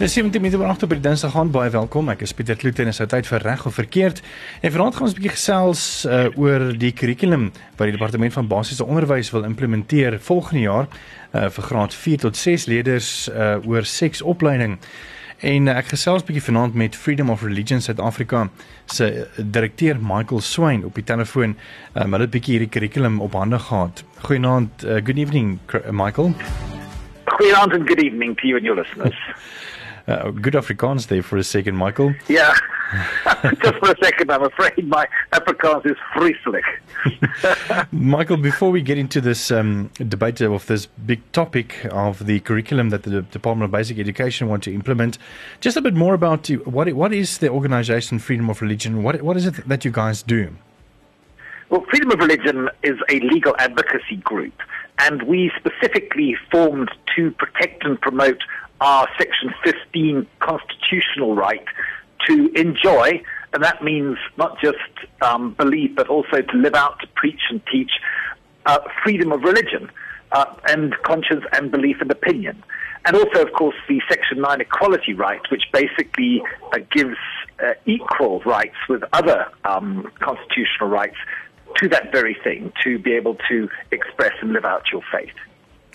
Dis 17 minute oor 8 op die Dinsdag gaan baie welkom. Ek is Pieter Kloete en is tyd vir reg of verkeerd. En vanaand gaan ons 'n bietjie gesels uh, oor die kurrikulum wat die departement van basiese onderwys wil implementeer volgende jaar uh, vir graad 4 tot 6 leerders uh, oor seksopleiding. En uh, ek gesels 'n bietjie vanaand met Freedom of Religion South Africa se direkteur Michael Swain op die telefoon. Um, hulle het 'n bietjie hierdie kurrikulum op hande gehad. Goeienaand, uh, good evening Michael. Goeienaand and good evening to you and your listeners. Uh, good Afrikaans there for a second, Michael. Yeah. Just for a second, I'm afraid my Afrikaans is vrieselijk. Michael, before we get into this um, debate of this big topic of the curriculum that the Department of Basic Education want to implement, just a bit more about what what is the organization Freedom of Religion? What what is it that you guys do? Well, Freedom of Religion is a legal advocacy group, and we specifically formed to protect and promote our Section 15 constitutional right to enjoy, and that means not just um, believe, but also to live out, to preach and teach uh, freedom of religion uh, and conscience and belief and opinion. And also, of course, the Section 9 equality right, which basically uh, gives uh, equal rights with other um, constitutional rights to that very thing, to be able to express and live out your faith.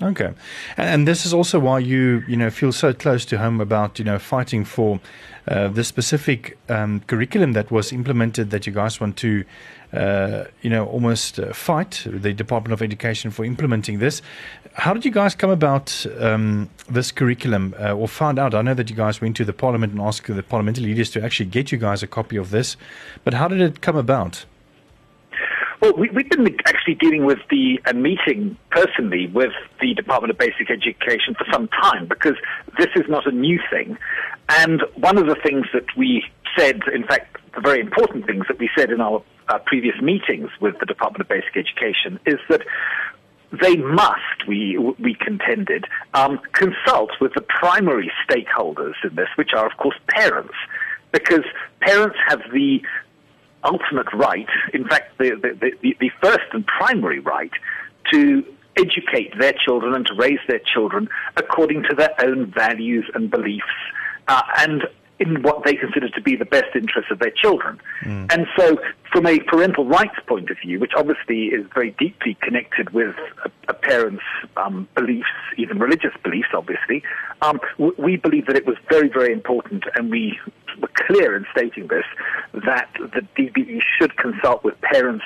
Okay, and this is also why you you know feel so close to home about you know fighting for uh, the specific um, curriculum that was implemented that you guys want to uh, you know almost uh, fight the Department of Education for implementing this. How did you guys come about um, this curriculum uh, or found out? I know that you guys went to the Parliament and asked the parliamentary leaders to actually get you guys a copy of this, but how did it come about? Well, we, have been actually dealing with the meeting personally with the Department of Basic Education for some time because this is not a new thing. And one of the things that we said, in fact, the very important things that we said in our previous meetings with the Department of Basic Education is that they must, we, we contended, um, consult with the primary stakeholders in this, which are, of course, parents because parents have the ultimate right, in fact, the, the, the, the first and primary right to educate their children and to raise their children according to their own values and beliefs. Uh, and in what they consider to be the best interests of their children. Mm. And so, from a parental rights point of view, which obviously is very deeply connected with a, a parent's um, beliefs, even religious beliefs, obviously, um, w- we believe that it was very, very important, and we were clear in stating this, that the DBE should consult with parents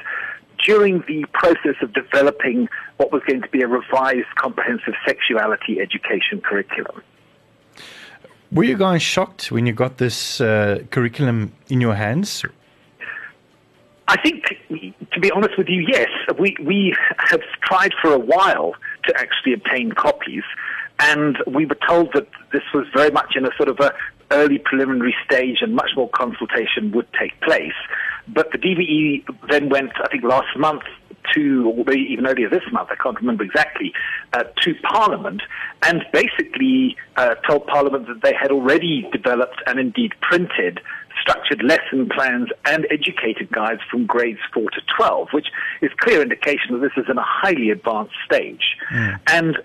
during the process of developing what was going to be a revised comprehensive sexuality education curriculum. Were you guys shocked when you got this uh, curriculum in your hands? I think, to be honest with you, yes. We, we have tried for a while to actually obtain copies, and we were told that this was very much in a sort of a early preliminary stage and much more consultation would take place. But the DBE then went, I think, last month to, or maybe even earlier this month, I can't remember exactly, uh, to Parliament and basically uh, told Parliament that they had already developed and indeed printed structured lesson plans and educated guides from grades 4 to 12, which is clear indication that this is in a highly advanced stage. Mm. And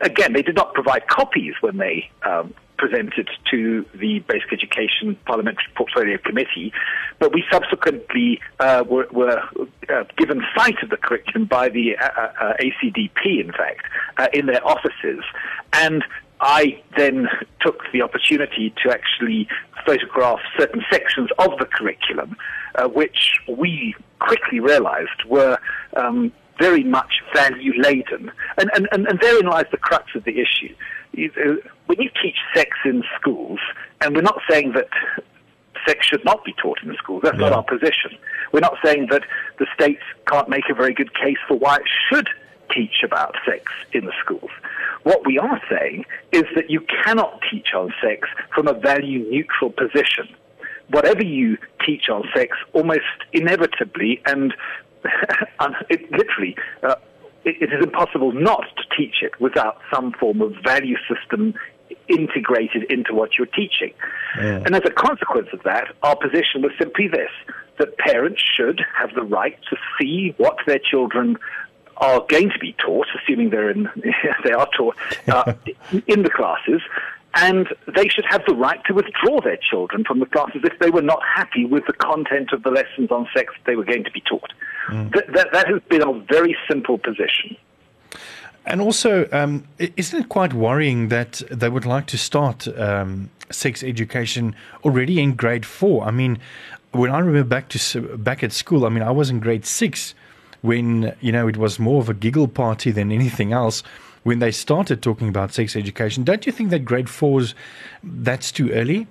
again, they did not provide copies when they um, presented to the Basic Education Parliamentary Portfolio Committee, but we subsequently uh, were, were uh, given sight of the curriculum by the uh, uh ACDP, in fact, uh, in their offices. And I then took the opportunity to actually photograph certain sections of the curriculum, uh, which we quickly realized were um, very much value laden. And, and, and, and therein lies the crux of the issue. Uh, when you teach sex in schools, and we're not saying that sex should not be taught in the schools, that's not our position. We're not saying that the state can't make a very good case for why it should teach about sex in the schools. What we are saying is that you cannot teach on sex from a value neutral position. Whatever you teach on sex, almost inevitably and it, literally, uh, it, it is impossible not to teach it without some form of value system integrated into what you're teaching. Yeah. And as a consequence of that, our position was simply this that parents should have the right to see what their children are going to be taught, assuming they're in, they are taught uh, in the classes, and they should have the right to withdraw their children from the classes if they were not happy with the content of the lessons on sex they were going to be taught. Mm. Th- that, that has been a very simple position. And also, um, isn't it quite worrying that they would like to start um, sex education already in grade four? I mean, when I remember back to back at school, I mean, I was in grade six when you know it was more of a giggle party than anything else. When they started talking about sex education, don't you think that grade fours that's too early?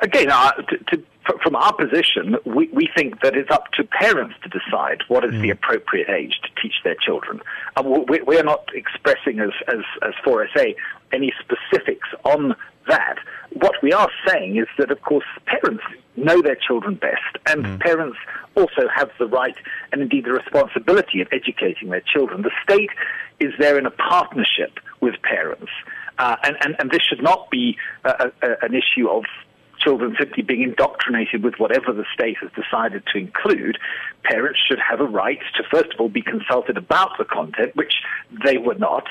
Again, uh, to, to from our position, we, we think that it's up to parents to decide what is mm. the appropriate age to teach their children. Uh, we, we, are not expressing as, as, as FORSA any specifics on that. What we are saying is that, of course, parents know their children best, and mm. parents also have the right and indeed the responsibility of educating their children. The state is there in a partnership with parents. Uh, and, and, and this should not be a, a, an issue of children simply being indoctrinated with whatever the state has decided to include, parents should have a right to, first of all, be consulted about the content, which they were not.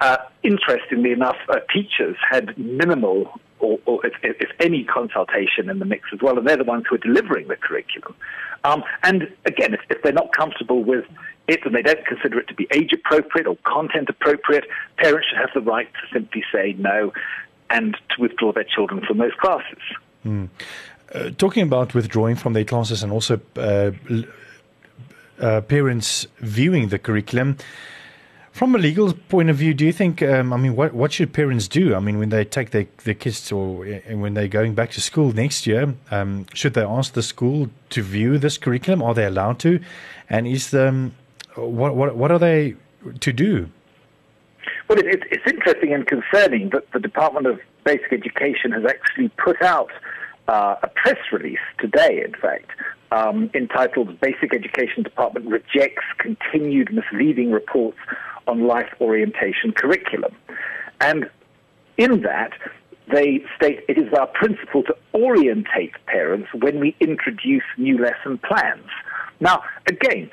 Uh, interestingly enough, uh, teachers had minimal or, or if, if, any consultation in the mix as well, and they're the ones who are delivering the curriculum. Um, and again, if, if, they're not comfortable with it and they don't consider it to be age appropriate or content appropriate, parents should have the right to simply say no and to withdraw their children from those classes. Mm. Uh, talking about withdrawing from their classes and also uh, uh, parents viewing the curriculum. From a legal point of view, do you think? Um, I mean, what what should parents do? I mean, when they take their, their kids or when they're going back to school next year, um, should they ask the school to view this curriculum? Are they allowed to? And is the um, what what what are they to do? Well, it, it, it's interesting and concerning that the Department of Basic Education has actually put out uh, a press release today, in fact, um, entitled Basic Education Department Rejects Continued Misleading Reports on Life Orientation Curriculum. And in that, they state it is our principle to orientate parents when we introduce new lesson plans. Now, again,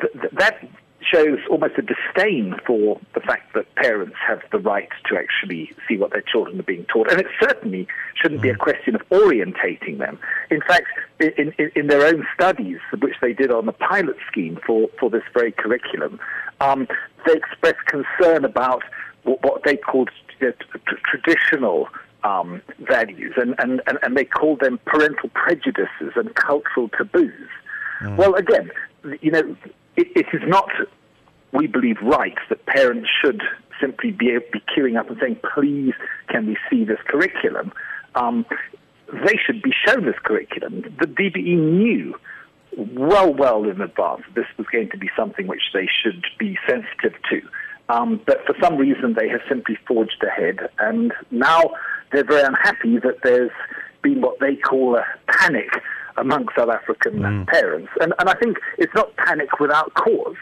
th- that shows almost a disdain for the fact that parents have the right to actually see what their children are being taught. And it certainly shouldn't be a mm. question of orientating them. In fact, in, in, in their own studies, which they did on the pilot scheme for, for this very curriculum, um, they expressed concern about what, what they called traditional um, values, and, and, and, and they called them parental prejudices and cultural taboos. Mm. Well, again, you know, it, it is not we believe right that parents should simply be, be queuing up and saying, please, can we see this curriculum? Um, they should be shown this curriculum. The DBE knew well, well in advance that this was going to be something which they should be sensitive to. Um, but for some reason, they have simply forged ahead, and now they're very unhappy that there's been what they call a panic among South African mm. parents. And, and I think it's not panic without cause.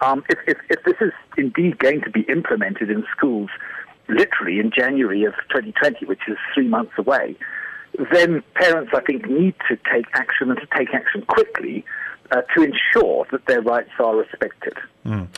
Um, if, if, if this is indeed going to be implemented in schools literally in January of 2020, which is three months away, then parents, I think, need to take action and to take action quickly uh, to ensure that their rights are respected. Mm.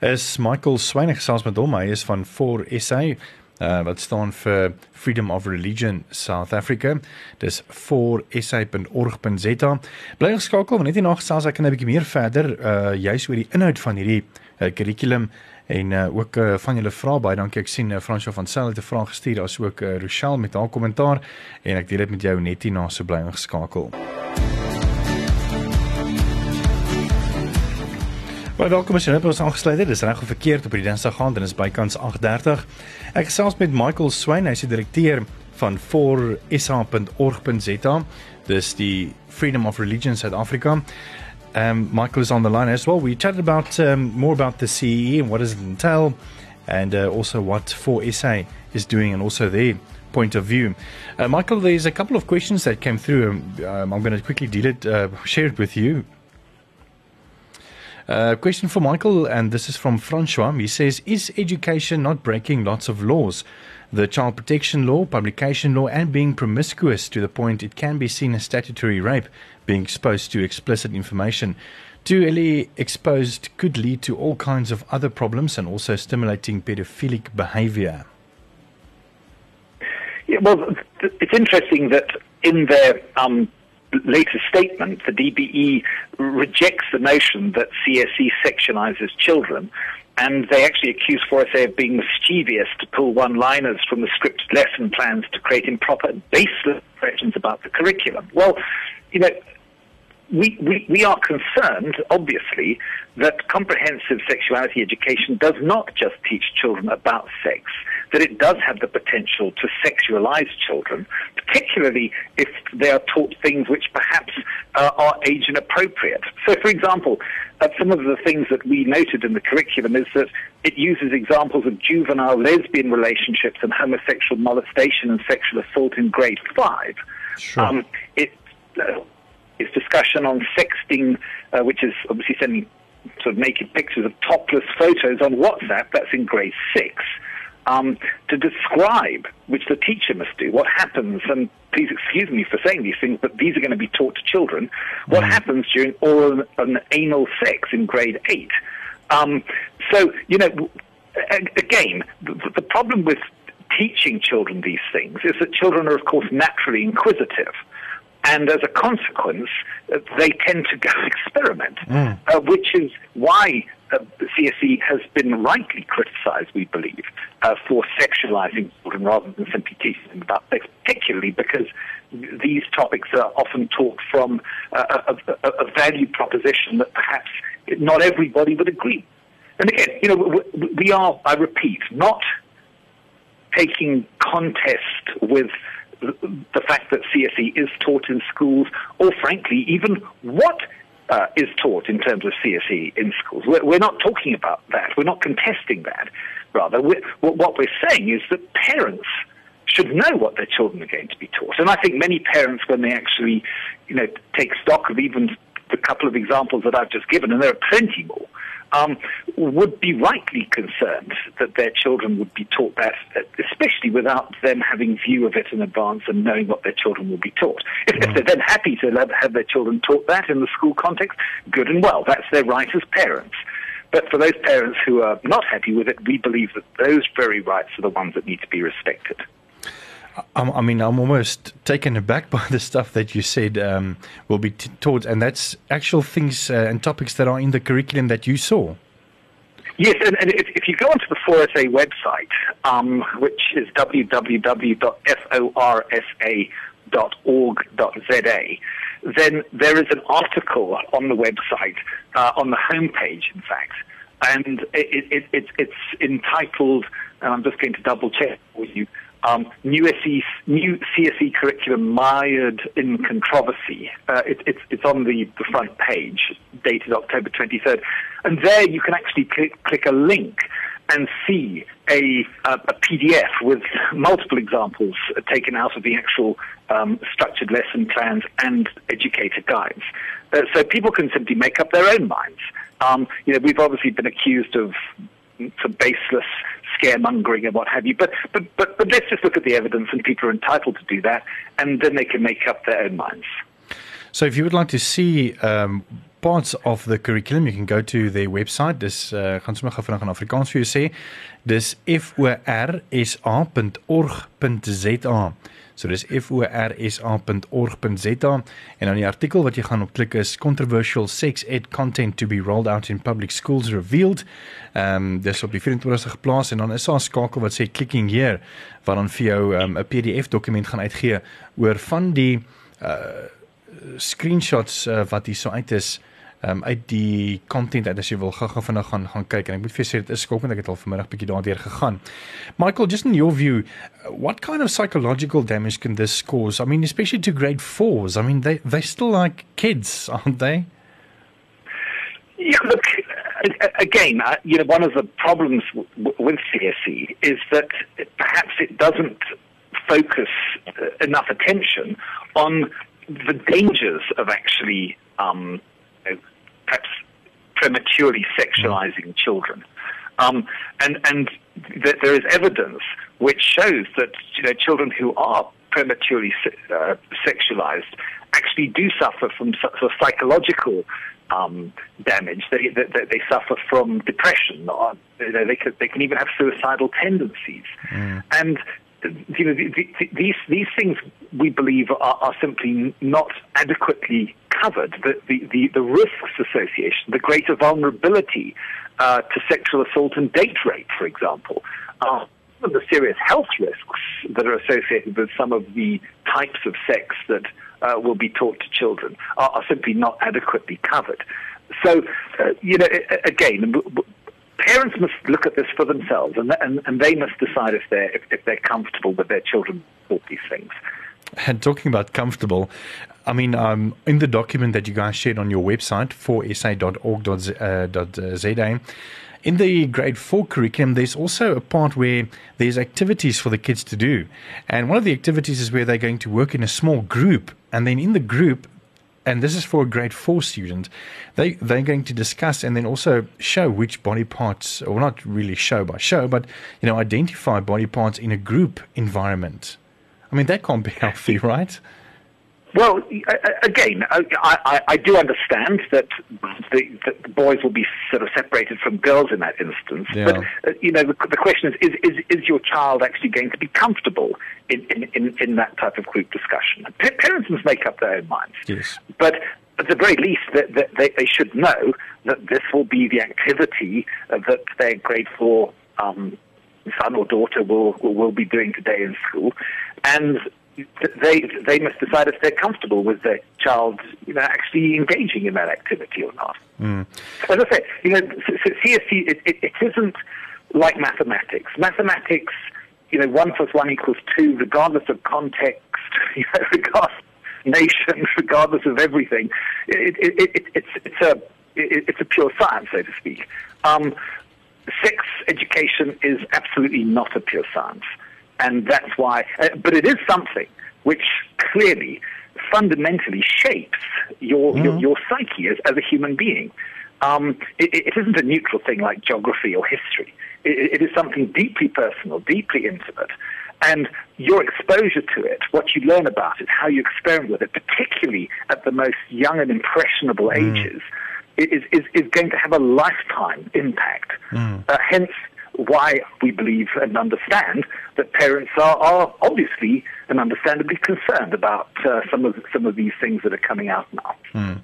As Michael Swain gesels met hom, hy is van FORSA uh, wat staan vir Freedom of Religion South Africa. Dis 4sa.org.za. Bly geskakel want net hierna gesels ek 'n bietjie meer verder uh juis oor die inhoud van hierdie uh, curriculum en uh, ook uh, van julle vrae baie dankie ek sien uh, Fransjo van Sel het 'n vraag gestuur as ook uh, Rochelle met haar kommentaar en ek deel dit met jou net hierna so bly geskakel. Baie welkom as jy net ons aangesluit het. Dis reg of verkeerd op die Dinsdag aand en is bykans 8:30. Ek gesels met Michael Swyn, hy's die direkteur van forsa.org.za. Dis die Freedom of Religion South Africa. Um Michael is on the line as well. We chatted about um, more about the CE and what does it entail and uh, also what 4SA is doing and also their point of view. Uh, Michael, there's a couple of questions that came through. Um, I'm going to quickly deal it, uh, share it with you. Uh, question for Michael, and this is from Francois. He says, Is education not breaking lots of laws? The child protection law, publication law, and being promiscuous to the point it can be seen as statutory rape, being exposed to explicit information. Too early exposed could lead to all kinds of other problems and also stimulating pedophilic behavior. Yeah, well, it's interesting that in their um, latest statement, the DBE rejects the notion that CSE sexualizes children. And they actually accuse FORSA of being mischievous to pull one liners from the scripted lesson plans to create improper, baseless impressions about the curriculum. Well, you know, we, we, we are concerned, obviously, that comprehensive sexuality education does not just teach children about sex, that it does have the potential to sexualize children, particularly if they are taught things which perhaps uh, are age inappropriate. So, for example, uh, some of the things that we noted in the curriculum is that it uses examples of juvenile lesbian relationships and homosexual molestation and sexual assault in grade five. Sure. Um, it, uh, its discussion on sexting, uh, which is obviously sending sort of naked pictures of topless photos on WhatsApp, that's in grade six. Um, to describe, which the teacher must do, what happens, and please excuse me for saying these things, but these are going to be taught to children, what mm. happens during oral and anal sex in grade 8. Um, so, you know, again, the, the problem with teaching children these things is that children are, of course, naturally inquisitive. And as a consequence, uh, they tend to go experiment, mm. uh, which is why uh, CSE has been rightly criticized, we believe, uh, for sexualizing children rather than simply teaching them about sex, particularly because these topics are often taught from a, a, a value proposition that perhaps not everybody would agree. And again, you know, we are, I repeat, not taking contest with the fact that CSE is taught in schools, or frankly, even what uh, is taught in terms of CSE in schools. We're, we're, not talking about that. We're not contesting that. Rather, we're, what we're saying is that parents should know what their children are going to be taught. And I think many parents, when they actually, you know, take stock of even the couple of examples that I've just given, and there are plenty more, um, would be rightly concerned that their children would be taught that, especially without them having view of it in advance and knowing what their children will be taught. If, if they're then happy to have, have their children taught that in the school context, good and well. That's their right as parents. But for those parents who are not happy with it, we believe that those very rights are the ones that need to be respected. I'm, I mean, I'm almost taken aback by the stuff that you said um, will be t- taught, and that's actual things uh, and topics that are in the curriculum that you saw. Yes, and, and if, if, you go onto the FORSA website, um, which is www.forsa.org.za, then there is an article on the website, uh, on the homepage, in fact, and it, it, it, it's entitled, and I'm just going to double check for you, um, new, SE, new CSE curriculum mired in controversy. Uh, it, it's, it's on the, the front page, dated October 23rd. And there you can actually click, click a link and see a, a, a, PDF with multiple examples taken out of the actual um, structured lesson plans and educator guides. Uh, so people can simply make up their own minds. Um, you know, we've obviously been accused of some baseless scaremongering and what have you. But, but, but, but let's just look at the evidence, and people are entitled to do that, and then they can make up their own minds. So, if you would like to see um, parts of the curriculum, you can go to their website. Dis uh, gaan sommer gou vinnig in Afrikaans vir jou sê. Dis forsa.org.za. So dis forsa.org.za en dan die artikel wat jy gaan op klik is controversial sex ed content to be rolled out in public schools revealed. Ehm um, dis op die 24ste geplaas en dan is daar 'n skakel wat sê clicking here wat dan vir jou ehm, 'n um, PDF dokument gaan uitgee oor van die uh screenshots uh, wat hier so uit is um, uit die content uit as jy wil gou-gou vinnig gaan gaan kyk en ek moet vir sê dit is skokkend ek het al vanmiddag bietjie daardeur gegaan. Michael, just in your view, what kind of psychological damage can this cause? I mean, especially to grade 4s. I mean, they they still like kids, aren't they? Yeah, look, again, uh, you know, one of the problems with CSE is that perhaps it doesn't focus uh, enough attention on the dangers of actually um, perhaps prematurely sexualizing children. Um, and and th- there is evidence which shows that you know children who are prematurely uh, sexualized actually do suffer from sort of psychological um, damage. They, they, they, suffer from depression. Or, you know, they, can, they can even have suicidal tendencies. Mm. And you know, the, the, these these things we believe are, are simply not adequately covered. The, the, the, the risks association, the greater vulnerability uh, to sexual assault and date rape, for example, of the serious health risks that are associated with some of the types of sex that uh, will be taught to children are, are simply not adequately covered. So, uh, you know, again, parents must look at this for themselves, and, and, and they must decide if they're if, if they're comfortable with their children taught these things. And talking about comfortable, I mean, um, in the document that you guys shared on your website, forsa.org.za, in the grade four curriculum, there's also a part where there's activities for the kids to do. And one of the activities is where they're going to work in a small group. And then in the group, and this is for a grade four student, they, they're going to discuss and then also show which body parts, or not really show by show, but, you know, identify body parts in a group environment. I mean, that can't be healthy, right? Well, again, I, I, I do understand that the, the, boys will be sort of separated from girls in that instance. Yeah. But, uh, you know, the, the, question is, is, is, is your child actually going to be comfortable in, in, in, in that type of group discussion? P- parents must make up their own minds. Yes. But at the very least, that, that they, they should know that this will be the activity that their grade four um, son or daughter will, will be doing today in school. And they they must decide if they're comfortable with their child, you know, actually engaging in that activity or not. Mm. As I say, you know, CSE it, it, it isn't like mathematics. Mathematics, you know, one plus one equals two, regardless of context, you know, regardless of nation, regardless of everything. It, it, it's it's a it's a pure science, so to speak. Um, sex education is absolutely not a pure science and that's why. Uh, but it is something which clearly, fundamentally shapes your mm-hmm. your, your, psyche as, as a human being. Um, it, it isn't a neutral thing like geography or history. It, it is something deeply personal, deeply intimate. And your exposure to it, what you learn about it, how you experiment with it, particularly at the most young and impressionable mm. ages, is, is, is going to have a lifetime impact. Mm. Uh, hence, why we believe and understand that parents are, are obviously and understandably concerned about uh, some of some of these things that are coming out now. Mm.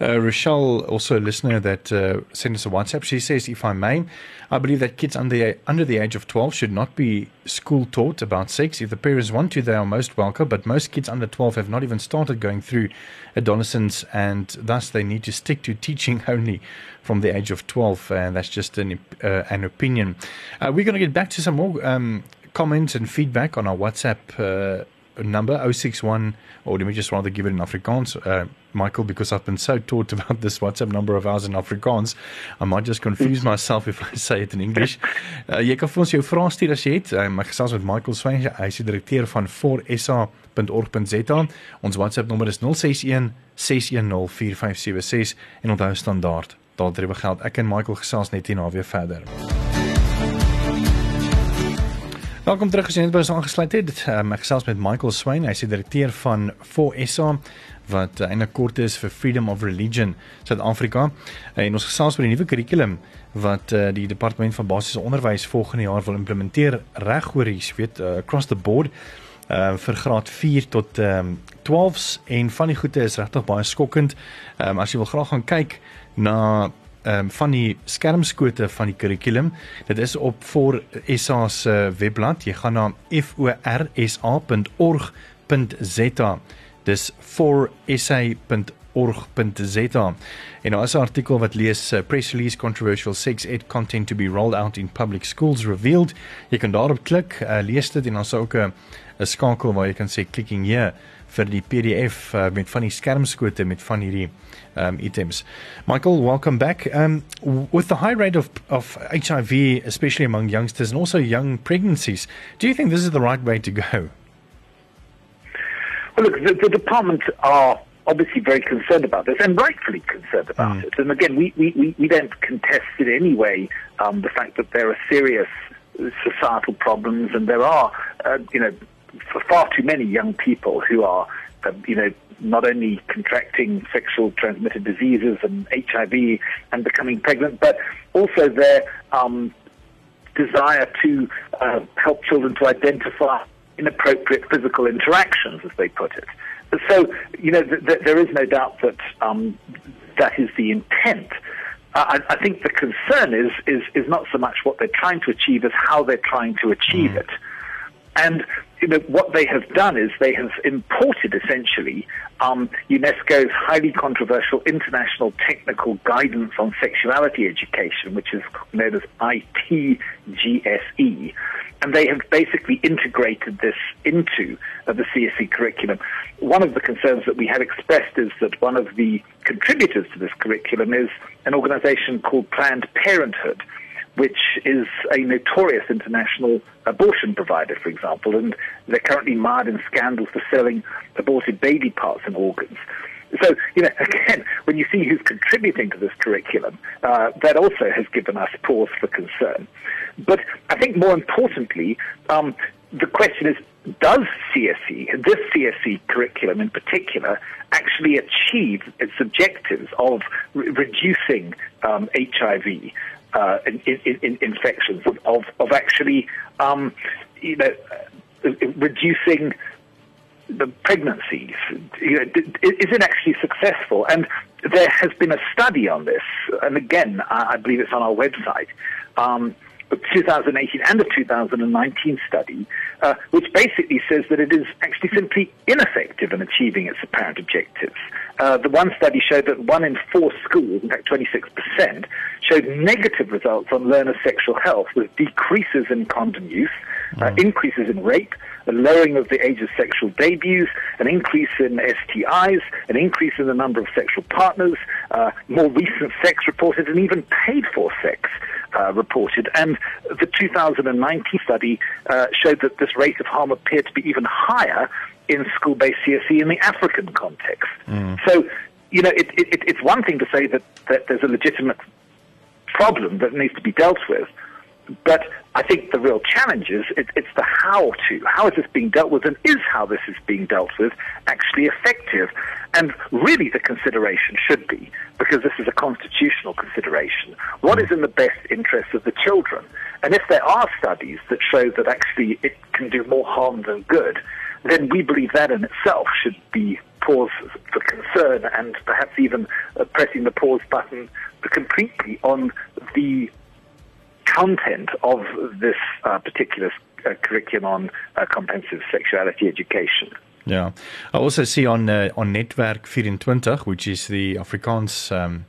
Uh, Rochelle, also a listener that uh, sent us a WhatsApp, she says, if I may, I believe that kids under, under the age of 12 should not be school taught about sex. If the parents want to, they are most welcome, but most kids under 12 have not even started going through adolescence, and thus they need to stick to teaching only from the age of 12, and that's just an, uh, an opinion. Uh, we're going to get back to some more um, comments and feedback on our WhatsApp uh, number 061 or let me just rather give it in Afrikaans uh, Michael because I've been so taught about this WhatsApp number of ours in Afrikaans I might just confuse myself if I say it in English. Uh, jy kan vir ons jou vrae stuur as jy het. Uh, my gesels met Michael Swain hy is die direkteur van 4sa.org.za ons WhatsApp nommer is 061 610 4576 en onthou standaard daar drie geld. Ek en Michael gesels net hierna weer verder Welkom terug as jy net by ons aangesluit het. Um, ek gesels met Michael Swain, hy is die direkteur van 4SA wat uh, eintlik kort is vir Freedom of Religion Suid-Afrika. Uh, en ons gesels oor die nuwe kurrikulum wat uh, die departement van basiese onderwys volgende jaar wil implementeer reg oor hier, weet uh, across the board. Uh, vir graad 4 tot um, 12s en van die goede is regtig baie skokkend. Um, as jy wil graag gaan kyk na um, van die skermskote van die kurrikulum. Dit is op vir SA se webblad. Jy gaan na forsa.org.za. Dis forsa.org.za. En nou is 'n artikel wat lees uh, press release controversial sex ed content to be rolled out in public schools revealed. Jy kan daarop klik, uh, lees dit en dan sou ook 'n 'n skakel waar jy kan sê clicking here vir die PDF uh, met van die skermskote met van hierdie um, items. Michael, welcome back. Um, with the high rate of, of HIV, especially among youngsters and also young pregnancies, do you think this is the right way to go? Well, look, the, the department are obviously very concerned about this and rightfully concerned about mm. it. And again, we, we, we don't contest in any way um, the fact that there are serious societal problems and there are, uh, you know, far too many young people who are, uh, you know, not only contracting sexual transmitted diseases and HIV and becoming pregnant, but also their um, desire to uh, help children to identify inappropriate physical interactions, as they put it. So, you know, th- th- there is no doubt that um, that is the intent. I, I, think the concern is, is is not so much what they're trying to achieve as how they're trying to achieve mm. it. And you know what they have done is they have imported essentially um, UNESCO's highly controversial international technical guidance on sexuality education, which is known as ITGSE, and they have basically integrated this into uh, the CSE curriculum. One of the concerns that we have expressed is that one of the contributors to this curriculum is an organization called Planned Parenthood which is a notorious international abortion provider, for example, and they're currently mired in scandals for selling aborted baby parts and organs. So, you know, again, when you see who's contributing to this curriculum, uh, that also has given us pause for concern. But I think more importantly, um, the question is, does CSE, this CSE curriculum in particular, actually achieve its objectives of re- reducing um, HIV, uh, in, in, in infections, of, of actually, um, you know, uh, reducing the pregnancies? You know, is it actually successful? And there has been a study on this, and again, I, believe it's on our website. Um, 2018 and the 2019 study, uh, which basically says that it is actually simply ineffective in achieving its apparent objectives. Uh, the one study showed that one in four schools, in fact 26%, showed negative results on learner sexual health with decreases in condom use, uh, mm. increases in rape, a lowering of the age of sexual debuts, an increase in STIs, an increase in the number of sexual partners, uh, more recent sex reported, and even paid for sex uh, reported. And the 2019 study uh, showed that this rate of harm appeared to be even higher in school-based CSE in the African context. Mm. So, you know, it, it, it's one thing to say that, that there's a legitimate problem that needs to be dealt with, but I think the real challenge is it, it's the how to. How is this being dealt with, and is how this is being dealt with actually effective? And really, the consideration should be because this is a constitutional consideration. What is in the best interest of the children? And if there are studies that show that actually it can do more harm than good, then we believe that in itself should be pause for concern and perhaps even uh, pressing the pause button completely on the content of this uh, particular uh, curriculum on uh, comprehensive sexuality education. Yeah. I also see on uh, on Netwerk 24 which is the Afrikaans um,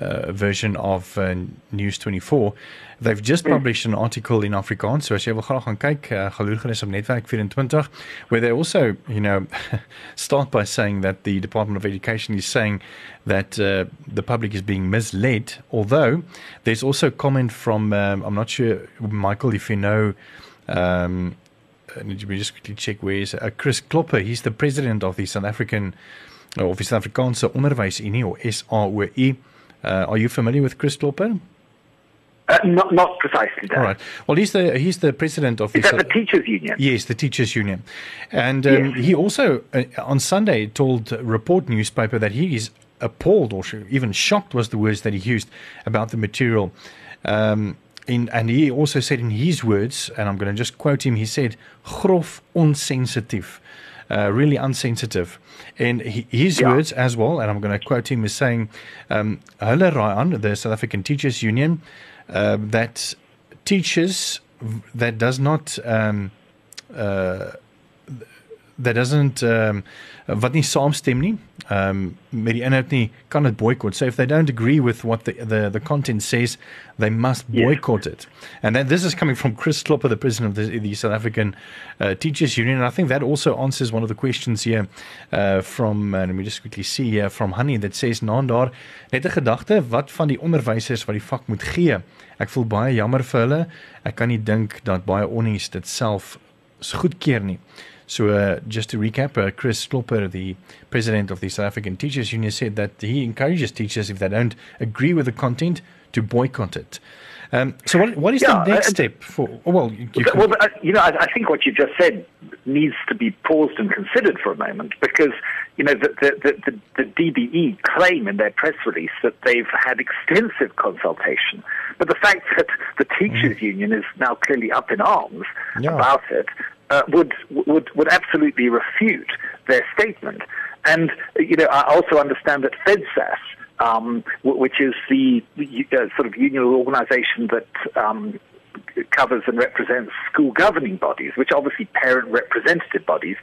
uh, version of uh, News 24 they've just hmm. published an article in Afrikaans so as jy wil graag gaan kyk uh, gerus op Netwerk 24 where they also you know start by saying that the Department of Education is saying that uh, the public is being misled although there's also comment from um, I'm not sure Michael if you know um need me just quickly check where is uh, Chris Klopper he's the president of the South African of the South Afrikaanse Onderwysunie or SAOE uh, are you familiar with Chris Klopper uh, not, not precisely that. All right. Well, he's the he's the president of Is the, that the teachers' union. Yes, the teachers' union, and um, yes. he also uh, on Sunday told Rapport newspaper that he is appalled or even shocked was the words that he used about the material. Um, in, and he also said in his words, and I'm going to just quote him. He said, "Grof onsensitive." Uh, really unsensitive. And he, his yeah. words as well, and I'm going to quote him as saying, um, Hulle Ryan, the South African Teachers Union, uh, that teachers that does not um, uh, that doesn't um, wat nie saamstem nie um met die inhoud nie kan dit boycott. So if they don't agree with what the the the content says they must boycott yeah. it. And then this is coming from Chris Klopper the president of the, the South African uh, teachers union. And I think that also answers one of the questions here uh, from uh, let me just quickly see here from Honey that says nou daar net 'n gedagte wat van die onderwysers wat die vak moet gee? Ek voel baie jammer vir hulle. Ek kan nie dink dat baie onnies dit self goedkeur nie So, uh, just to recap, uh, Chris Klopper, the president of the South African Teachers Union, said that he encourages teachers, if they don't agree with the content, to boycott it. Um, so, what, what is yeah, the next uh, step for? Oh, well, you, you well, uh, you know, I, I, think what you just said needs to be paused and considered for a moment because you know the, the, the, the DBE claim in their press release that they've had extensive consultation, but the fact that the teachers' mm. union is now clearly up in arms yeah. about it uh, would would would absolutely refute their statement. And you know, I also understand that FedSAS, um, which is the uh, sort of union organization that um, covers and represents school governing bodies, which obviously parent representative bodies,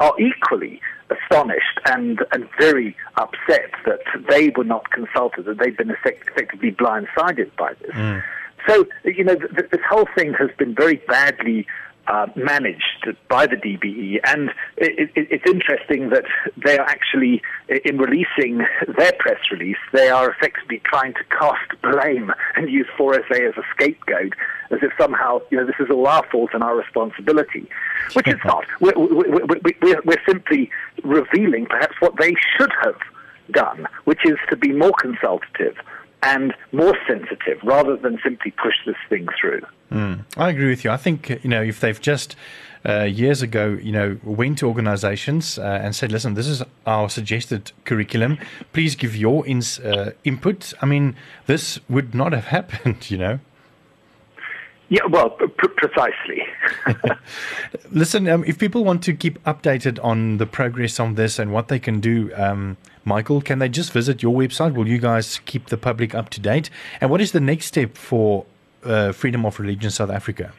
are equally astonished and, and very upset that they were not consulted, that they've been effect- effectively blindsided by this. Mm. So, you know, th- this whole thing has been very badly uh, managed by the DBE. And it, it, it's interesting that they are actually, in releasing their press release, they are effectively trying to cast blame and use FORSA as a scapegoat, as if somehow, you know, this is all our fault and our responsibility, which it's not. We're, we're, we're, we're simply revealing perhaps what they should have done, which is to be more consultative and more sensitive rather than simply push this thing through. Mm, I agree with you. I think you know if they've just uh, years ago, you know, went to organizations uh, and said, "Listen, this is our suggested curriculum. Please give your ins, uh, input." I mean, this would not have happened, you know. Yeah, well, pr- precisely. Listen, um, if people want to keep updated on the progress on this and what they can do, um, Michael, can they just visit your website? Will you guys keep the public up to date? And what is the next step for uh, Freedom of Religion South Africa?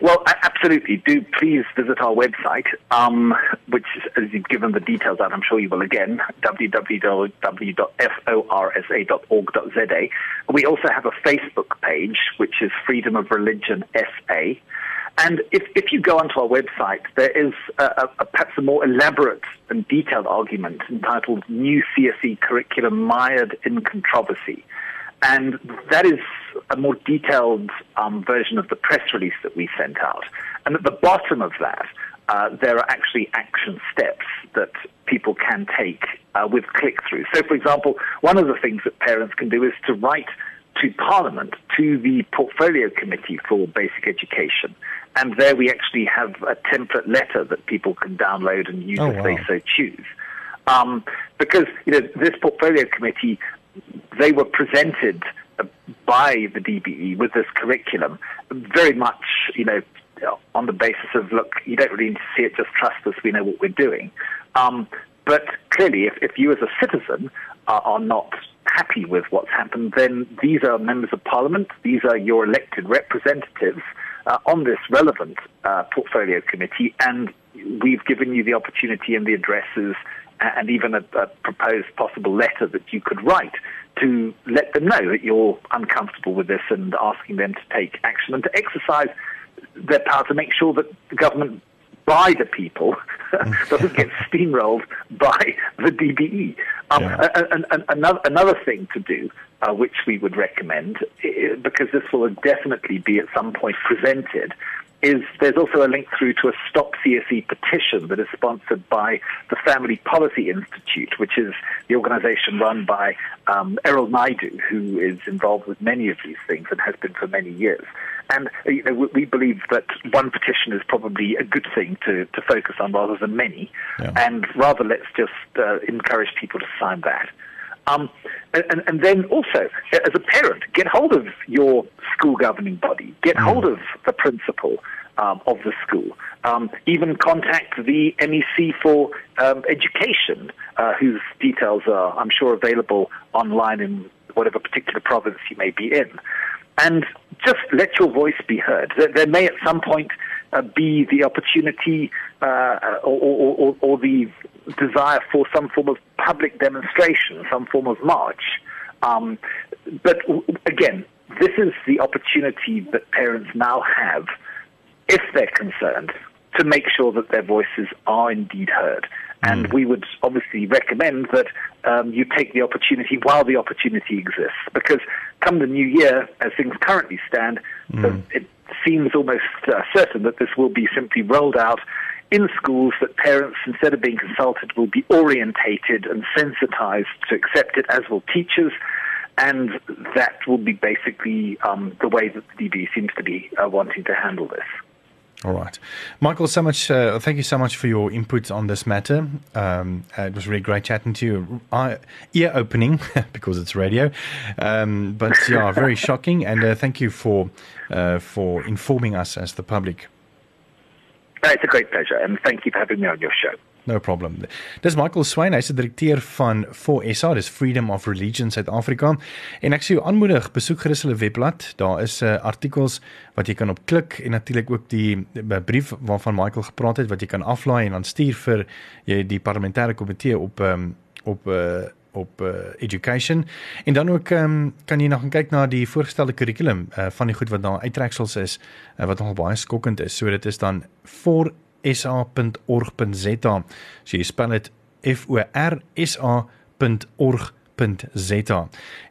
Well, absolutely. Do please visit our website, um, which, as you've given the details out, I'm sure you will again, www.forsa.org.za. We also have a Facebook page, which is Freedom of Religion SA. And if, if you go onto our website, there is a, a, perhaps a more elaborate and detailed argument entitled New CSE Curriculum Mired in Controversy. And that is a more detailed um, version of the press release that we sent out. And at the bottom of that, uh, there are actually action steps that people can take uh, with click through. So, for example, one of the things that parents can do is to write to Parliament, to the Portfolio Committee for Basic Education. And there we actually have a template letter that people can download and use oh, if wow. they so choose. Um, because you know this portfolio committee they were presented by the DBE with this curriculum, very much, you know, on the basis of, look, you don't really need to see it, just trust us, we know what we're doing. Um, but clearly, if, if you as a citizen are, are not happy with what's happened, then these are members of parliament, these are your elected representatives uh, on this relevant uh, portfolio committee, and we've given you the opportunity and the addresses and even a, a, proposed possible letter that you could write to let them know that you're uncomfortable with this and asking them to take action and to exercise their power to make sure that the government by the people doesn't get steamrolled by the DBE. Um, yeah. and, and, another, another thing to do, uh, which we would recommend, because this will definitely be at some point presented, is there's also a link through to a Stop CSE petition that is sponsored by the Family Policy Institute, which is the organization run by um, Errol Naidoo, who is involved with many of these things and has been for many years. And you know, we believe that one petition is probably a good thing to, to focus on rather than many, yeah. and rather let's just uh, encourage people to sign that. Um, and, and, then also, as a parent, get hold of your school governing body, get mm. hold of the principal um, of the school, um, even contact the MEC for um, education, uh, whose details are, I'm sure, available online in whatever particular province you may be in. And just let your voice be heard. There, there may at some point uh, be the opportunity uh, or, or, or, or, the desire for some form of public demonstration, some form of march. Um, but again, this is the opportunity that parents now have, if they're concerned, to make sure that their voices are indeed heard. And mm. we would obviously recommend that um, you take the opportunity while the opportunity exists, because come the new year, as things currently stand, mm. it seems almost uh, certain that this will be simply rolled out in schools that parents, instead of being consulted, will be orientated and sensitized to accept it, as will teachers. And that will be basically um, the way that the DB seems to be uh, wanting to handle this. All right, Michael. So much. Uh, thank you so much for your input on this matter. Um, uh, it was really great chatting to you. Uh, ear opening because it's radio, um, but yeah, very shocking. And uh, thank you for uh, for informing us as the public. It's a great pleasure, and thank you for having me on your show. No problem. Dis Michael Swain, hy's die direkteur van 4SA, dis Freedom of Religion South Africa. En ek sê jou aanmoedig, besoek gerus hulle webblad. Daar is 'n uh, eh, artikels wat jy kan op klik en natuurlik ook die brief waarvan Michael gepraat het wat jy kan aflaai en dan stuur vir jy die parlementêre komitee op um, op uh, op uh, education en dan ook um, kan jy nog kyk na die voorgestelde kurrikulum uh, van die goed wat daar uittreksels is uh, wat nogal baie skokkend is. So dit is dan 4 sa.org.za. So jy spel dit F O R S A.org.za.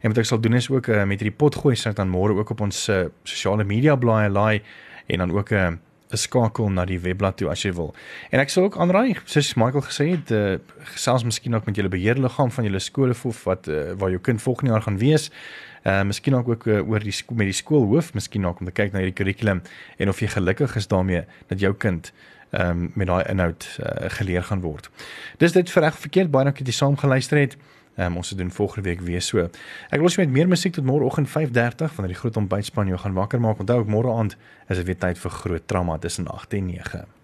En wat ek sal doen is ook uh, met hierdie pot gooi sit dan môre ook op ons uh, sosiale media blaai laai en dan ook 'n uh, 'n skakel na die webblad toe as jy wil. En ek sal ook aanraai, soos Michael gesê het, uh, gesels miskien ook met julle beheerliggaam van julle skole of wat uh, waar jou kind volgende jaar gaan wees. Uh miskien ook ook uh, oor die met die skoolhoof, miskien ook om te kyk na hierdie kurrikulum en of jy gelukkig is daarmee dat jou kind ehm um, met daai inhoud uh, geleer gaan word. Dis dit vir reg verkeerd baie dankie dat jy saam geluister het. Ehm um, ons doen volgende week weer so. Ek los met meer musiek tot môreoggend 5:30 wanneer die groot ontbytspan jou gaan wakker maak. Onthou môre aand is dit weer tyd vir groot trauma tussen 8 en 9.